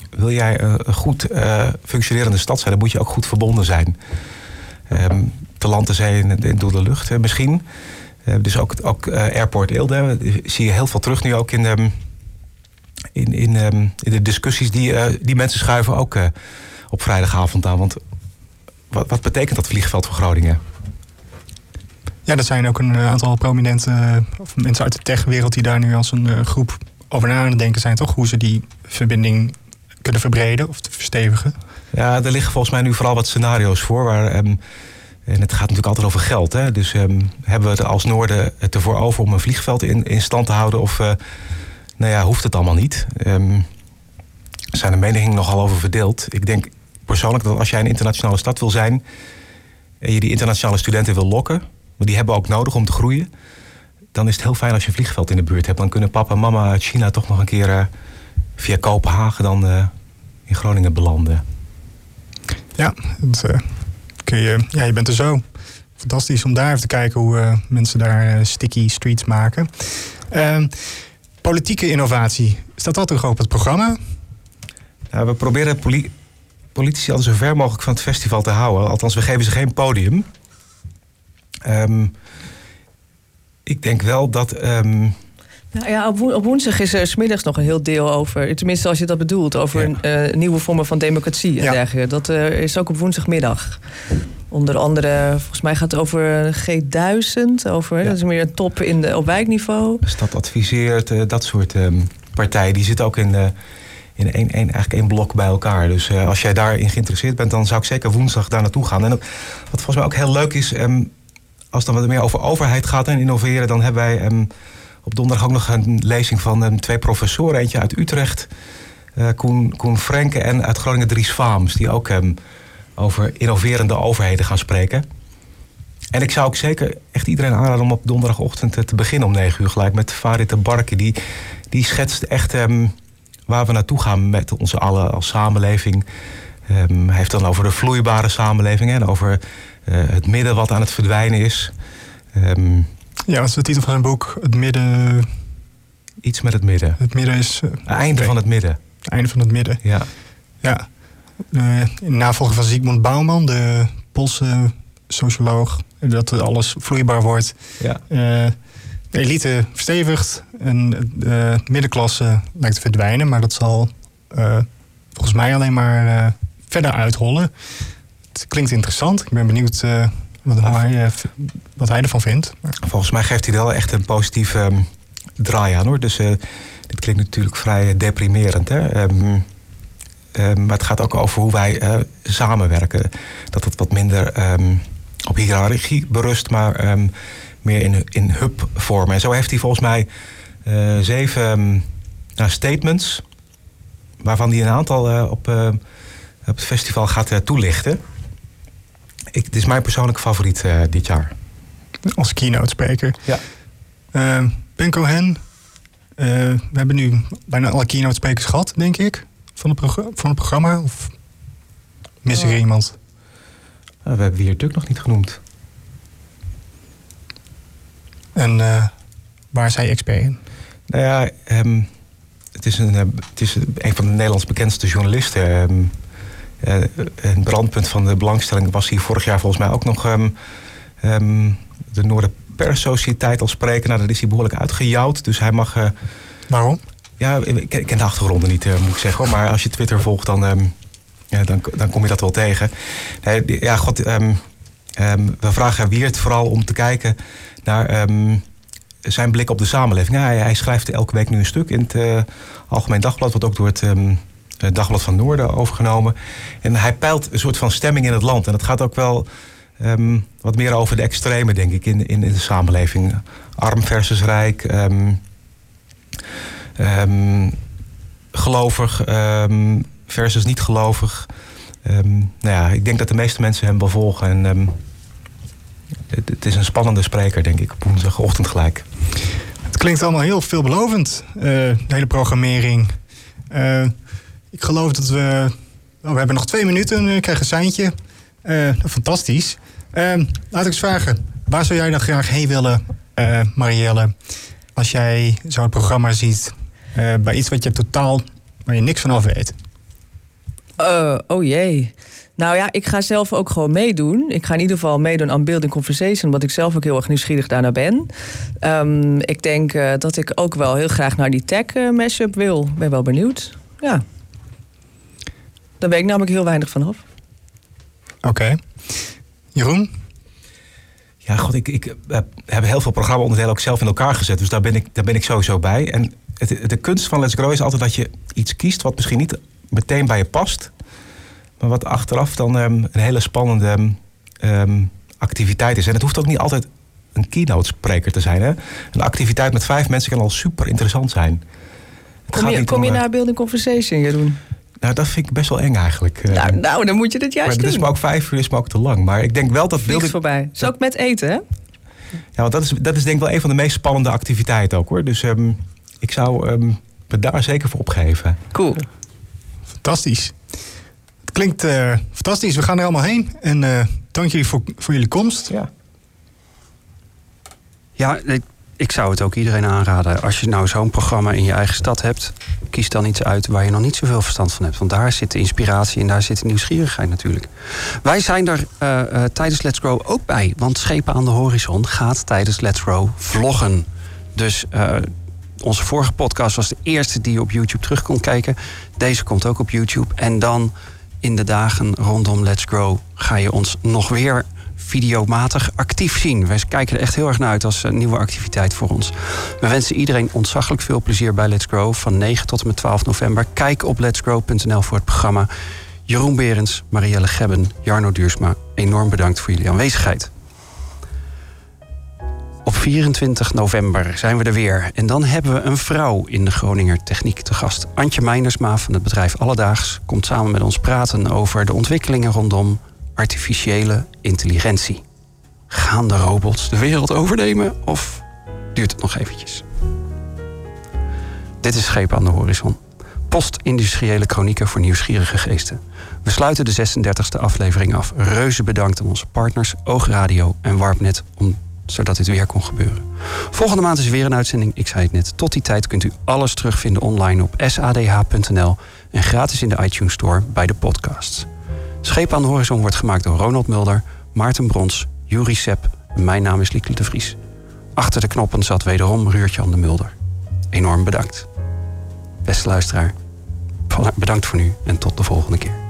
wil jij eh, een goed eh, functionerende stad zijn, dan moet je ook goed verbonden zijn. Ehm te land, te zee en, door de lucht eh, misschien. Dus ook, ook eh, Airport Eelde zie je heel veel terug nu ook in de, in, in, in de discussies die, die mensen schuiven ook op vrijdagavond aan. Want wat, wat betekent dat vliegveld voor Groningen? Ja, er zijn ook een eh, aantal prominente eh, of mensen uit de techwereld die daar nu als een eh, groep over na aan het denken zijn, toch? Hoe ze die verbinding kunnen verbreden of te verstevigen. Ja, er liggen volgens mij nu vooral wat scenario's voor. Waar, ehm, en het gaat natuurlijk altijd over geld. Hè? Dus ehm, hebben we er als Noorden het ervoor over om een vliegveld in, in stand te houden? Of nou ja, hoeft het allemaal niet? Er zijn de meningen nogal over verdeeld. Ik denk persoonlijk dat als jij een internationale stad wil zijn... en je die internationale studenten wil lokken... want die hebben we ook nodig om te groeien... dan is het heel fijn als je een vliegveld in de buurt hebt. Dan kunnen papa en mama uit China toch nog een keer... eh, via Kopenhagen dan eh, in Groningen belanden. Ja, dat, eh, kun je, ja, je bent er zo. Fantastisch om daar even te kijken hoe mensen daar sticky streets maken. Ehm, politieke innovatie, staat dat terug op het programma? Ja, we proberen poli- politici altijd zo ver mogelijk van het festival te houden. Althans, we geven ze geen podium. Ehm, ik denk wel dat. ehm, Nou ja, op, woen- op woensdag is er smiddags nog een heel deel over, tenminste als je dat bedoelt, over Ja. eh, nieuwe vormen van democratie en Ja. dergelijke. Dat eh, is ook op woensdagmiddag. Onder andere, volgens mij gaat het over G1000, over, Ja. dat is meer een top in de, op wijkniveau. de stad adviseert, eh, dat soort ehm, partijen, die zitten ook in, in één, één, eigenlijk één blok bij elkaar. Dus als jij daarin geïnteresseerd bent, dan zou ik zeker woensdag daar naartoe gaan. En ook- wat volgens mij ook heel leuk is, als het dan wat meer over overheid gaat en innoveren, dan hebben wij ehm, op donderdag ook nog een lezing van ehm, twee professoren. Eentje uit Utrecht, eh, Koen, Koen Frenke, en uit Groningen Dries Vaams, die ook ehm, over innoverende overheden gaan spreken. En ik zou ook zeker echt iedereen aanraden om op donderdagochtend eh, te beginnen om 9 uur gelijk met Farid de Barke. Die, die schetst echt waar we naartoe gaan met onze allen als samenleving. Hij heeft dan over de vloeibare samenleving en over het midden wat aan het verdwijnen is. Ehm, Ja, dat is de titel van zijn boek. Het midden, iets met het midden. het midden is eh, Einde Oké. van het midden. het einde van het midden. Ja. Ja. Eh, in navolger van Zygmunt Bauman, de Poolse socioloog, dat alles vloeibaar wordt. Ja. Eh, de elite verstevigt en de middenklasse lijkt te verdwijnen, maar dat zal eh, volgens mij alleen maar eh, verder uitrollen. Het klinkt interessant. Ik ben benieuwd eh, wat, hij, eh, wat hij ervan vindt. Volgens mij geeft hij wel echt een positieve ehm, draai aan hoor. Dus eh, dit klinkt natuurlijk vrij deprimerend. Hè? Ehm, ehm, maar het gaat ook over hoe wij samenwerken. Dat het wat minder op hiërarchie berust, maar meer in, in hub-vorm. En zo heeft hij volgens mij zeven nou, statements, waarvan hij een aantal op, op het festival gaat toelichten. Ik, het is mijn persoonlijke favoriet dit jaar. Als keynote spreker. Ja. ben Cohen, uh, we hebben nu bijna alle keynote sprekers gehad, denk ik, van het, van het programma. Of mis er iemand? Uh, we hebben hier Duk nog niet genoemd. En uh, waar is hij expert in? Nou ja, um, het, is een, het is een van de Nederlands bekendste journalisten. Um, een brandpunt van de belangstelling was hier vorig jaar volgens mij ook nog um, de Noorden Sociëteit als spreker. Nou, dat is hij behoorlijk uitgejouwd. Dus hij mag. Uh, Waarom? Ja, ik ken de achtergronden niet, moet ik zeggen. Maar als je Twitter volgt, dan, um, ja, dan, dan kom je dat wel tegen. Nee, ja, god. Um, um, we vragen Wiert vooral om te kijken naar zijn blik op de samenleving. Ja, hij, hij, schrijft elke week nu een stuk in het uh, Algemeen Dagblad, wat ook door het. Dagblad van Noorden overgenomen. En hij peilt een soort van stemming in het land. En dat gaat ook wel Um, wat meer over de extreme, denk ik, in, in, de samenleving. Arm versus rijk. Um, um, gelovig versus niet gelovig. nou ja, ik denk dat de meeste mensen hem wel volgen. En het, het, is een spannende spreker, denk ik, op woensdagochtend gelijk. Het klinkt allemaal heel veelbelovend, uh, de hele programmering. Uh, ik geloof dat we... Oh, we hebben nog twee minuten, ik krijg een seintje. Uh, fantastisch. Uh, laat ik eens vragen. Waar zou jij dan graag heen willen, uh, Marielle? Als jij zo'n programma ziet bij iets wat je totaal, waar je niks van af weet. oh jee. Nou ja, ik ga zelf ook gewoon meedoen. Ik ga in ieder geval meedoen aan Building Conversation, omdat ik zelf ook heel erg nieuwsgierig daarnaar ben. Um, ik denk dat ik ook wel heel graag naar die tech uh, mashup wil. Ben wel benieuwd. Ja. Daar weet ik namelijk heel weinig van af. Oké. Okay. Jeroen? Ja, god, ik, ik heb heel veel programma-onderdelen ook zelf in elkaar gezet. Dus daar ben ik, daar ben ik sowieso bij. En het, de kunst van Let's Grow is altijd dat je iets kiest wat misschien niet meteen bij je past. Maar wat achteraf dan um, een hele spannende um, activiteit is. En het hoeft ook niet altijd een keynote spreker te zijn. Hè? Een activiteit met vijf mensen kan al super interessant zijn. Het kom je, kom je naar Building Conversation, Jeroen? Nou, dat vind ik best wel eng eigenlijk. Nou, nou dan moet je dit juist maar doen. Het is maar ook vijf uur is maar ook te lang. Maar ik denk wel dat... Vliegt voorbij. Is ook met eten, hè? Ja, want dat is, dat is denk ik wel een van de meest spannende activiteiten ook, hoor. Dus um, ik zou um, me daar zeker voor opgeven. Cool. Fantastisch. Het klinkt uh, fantastisch. We gaan er allemaal heen. En uh, dank jullie voor, voor jullie komst. Ja. Ja, ik ik zou het ook iedereen aanraden. Als je nou zo'n programma in je eigen stad hebt, kies dan iets uit waar je nog niet zoveel verstand van hebt. Want daar zit de inspiratie en daar zit de nieuwsgierigheid natuurlijk. Wij zijn er uh, uh, tijdens Let's Grow ook bij. Want Schepen aan de Horizon gaat tijdens Let's Grow vloggen. Dus uh, onze vorige podcast was de eerste die je op YouTube terug kon kijken. Deze komt ook op YouTube. En dan in de dagen rondom Let's Grow ga je ons nog weer videomatig actief zien. Wij kijken er echt heel erg naar uit als een nieuwe activiteit voor ons. We wensen iedereen ontzaglijk veel plezier bij Let's Grow van 9 tot en met 12 november. Kijk op letsgrow.nl voor het programma. Jeroen Berends, Marielle Gebben, Jarno Duursma, enorm bedankt voor jullie aanwezigheid. Op 24 november zijn we er weer. En dan hebben we een vrouw in de Groninger Techniek te gast. Antje Meinersma van het bedrijf Alledaags komt samen met ons praten over de ontwikkelingen rondom artificiële intelligentie. Gaan de robots de wereld overnemen of duurt het nog eventjes? Dit is Schepen aan de Horizon. Post-industriële chronieken voor nieuwsgierige geesten. We sluiten de 36e aflevering af. Reuze bedankt aan onze partners Oogradio en Warpnet... Om, zodat dit weer kon gebeuren. Volgende maand is weer een uitzending, ik zei het net. Tot die tijd kunt u alles terugvinden online op sadh.nl... en gratis in de iTunes Store bij de podcasts. Scheep aan de Horizon wordt gemaakt door Ronald Mulder, Maarten Brons, Juri Sepp en mijn naam is Lieke de Vries. Achter de knoppen zat wederom Ruurtje aan de Mulder. Enorm bedankt. Beste luisteraar, bedankt voor nu en tot de volgende keer.